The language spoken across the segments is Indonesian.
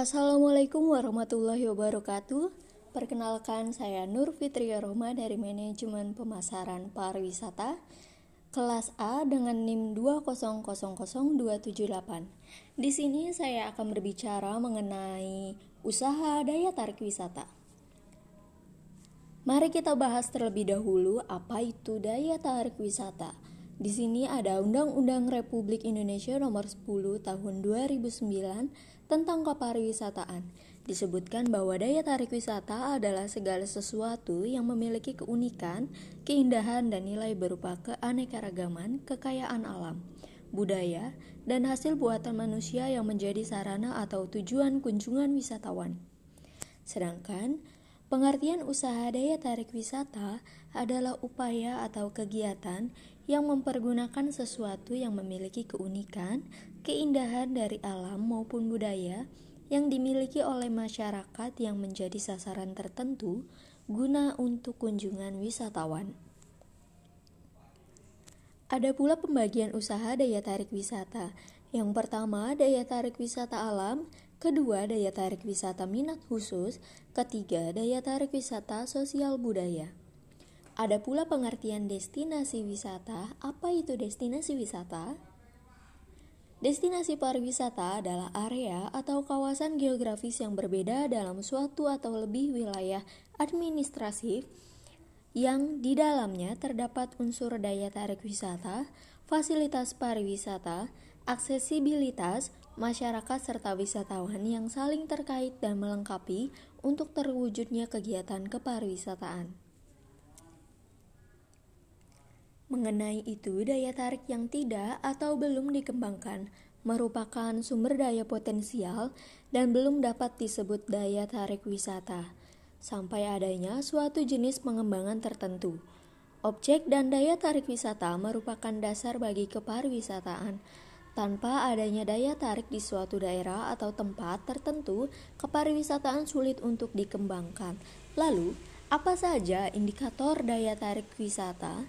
Assalamualaikum warahmatullahi wabarakatuh. Perkenalkan saya Nur Fitria Roma dari Manajemen Pemasaran Pariwisata kelas A dengan NIM 2000278. Di sini saya akan berbicara mengenai usaha daya tarik wisata. Mari kita bahas terlebih dahulu apa itu daya tarik wisata. Di sini ada Undang-Undang Republik Indonesia Nomor 10 Tahun 2009 tentang kepariwisataan. Disebutkan bahwa daya tarik wisata adalah segala sesuatu yang memiliki keunikan, keindahan, dan nilai berupa keanekaragaman, kekayaan alam, budaya, dan hasil buatan manusia yang menjadi sarana atau tujuan kunjungan wisatawan. Sedangkan Pengertian usaha daya tarik wisata adalah upaya atau kegiatan yang mempergunakan sesuatu yang memiliki keunikan, keindahan dari alam maupun budaya yang dimiliki oleh masyarakat yang menjadi sasaran tertentu guna untuk kunjungan wisatawan. Ada pula pembagian usaha daya tarik wisata. Yang pertama, daya tarik wisata alam, kedua daya tarik wisata minat khusus, ketiga daya tarik wisata sosial budaya. Ada pula pengertian destinasi wisata. Apa itu destinasi wisata? Destinasi pariwisata adalah area atau kawasan geografis yang berbeda dalam suatu atau lebih wilayah administratif yang di dalamnya terdapat unsur daya tarik wisata, fasilitas pariwisata, aksesibilitas, masyarakat serta wisatawan yang saling terkait dan melengkapi untuk terwujudnya kegiatan kepariwisataan. Mengenai itu, daya tarik yang tidak atau belum dikembangkan merupakan sumber daya potensial dan belum dapat disebut daya tarik wisata sampai adanya suatu jenis pengembangan tertentu. Objek dan daya tarik wisata merupakan dasar bagi kepariwisataan tanpa adanya daya tarik di suatu daerah atau tempat tertentu, kepariwisataan sulit untuk dikembangkan. Lalu, apa saja indikator daya tarik wisata?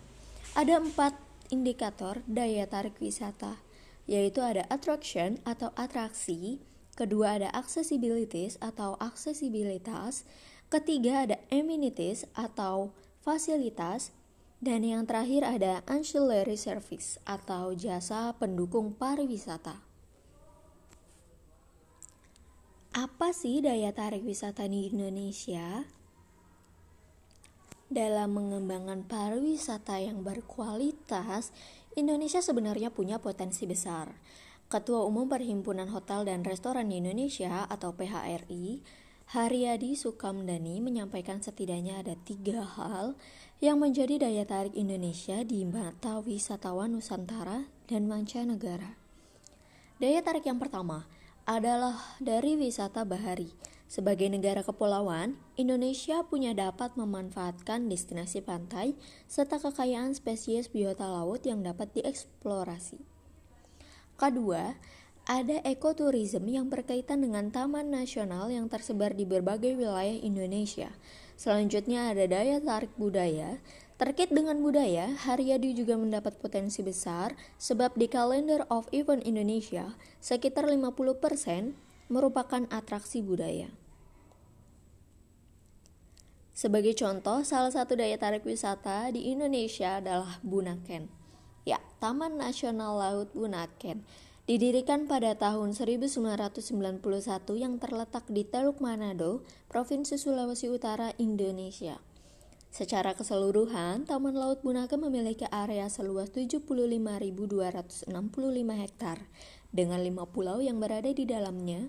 Ada empat indikator daya tarik wisata, yaitu ada attraction atau atraksi, kedua ada accessibility atau aksesibilitas, ketiga ada amenities atau fasilitas, dan yang terakhir ada ancillary service atau jasa pendukung pariwisata. Apa sih daya tarik wisata di Indonesia? Dalam mengembangkan pariwisata yang berkualitas, Indonesia sebenarnya punya potensi besar. Ketua Umum Perhimpunan Hotel dan Restoran di Indonesia atau PHRI, Haryadi Sukamdani menyampaikan setidaknya ada tiga hal yang menjadi daya tarik Indonesia di mata wisatawan Nusantara dan mancanegara. Daya tarik yang pertama adalah dari wisata bahari. Sebagai negara kepulauan, Indonesia punya dapat memanfaatkan destinasi pantai serta kekayaan spesies biota laut yang dapat dieksplorasi. Kedua, ada ekoturism yang berkaitan dengan taman nasional yang tersebar di berbagai wilayah Indonesia. Selanjutnya ada daya tarik budaya. Terkait dengan budaya, Haryadi juga mendapat potensi besar sebab di kalender of event Indonesia, sekitar 50% merupakan atraksi budaya. Sebagai contoh, salah satu daya tarik wisata di Indonesia adalah Bunaken. Ya, Taman Nasional Laut Bunaken Didirikan pada tahun 1991 yang terletak di Teluk Manado, Provinsi Sulawesi Utara, Indonesia. Secara keseluruhan, Taman Laut Bunaka memiliki area seluas 75.265 hektar dengan lima pulau yang berada di dalamnya,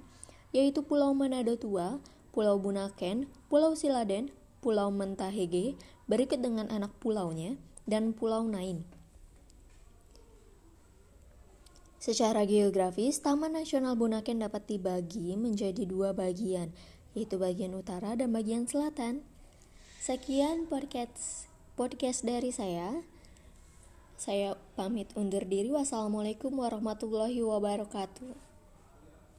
yaitu Pulau Manado Tua, Pulau Bunaken, Pulau Siladen, Pulau Mentahege, berikut dengan anak pulaunya, dan Pulau Nain. Secara geografis, Taman Nasional Bunaken dapat dibagi menjadi dua bagian, yaitu bagian utara dan bagian selatan. Sekian podcast podcast dari saya. Saya pamit undur diri. Wassalamualaikum warahmatullahi wabarakatuh.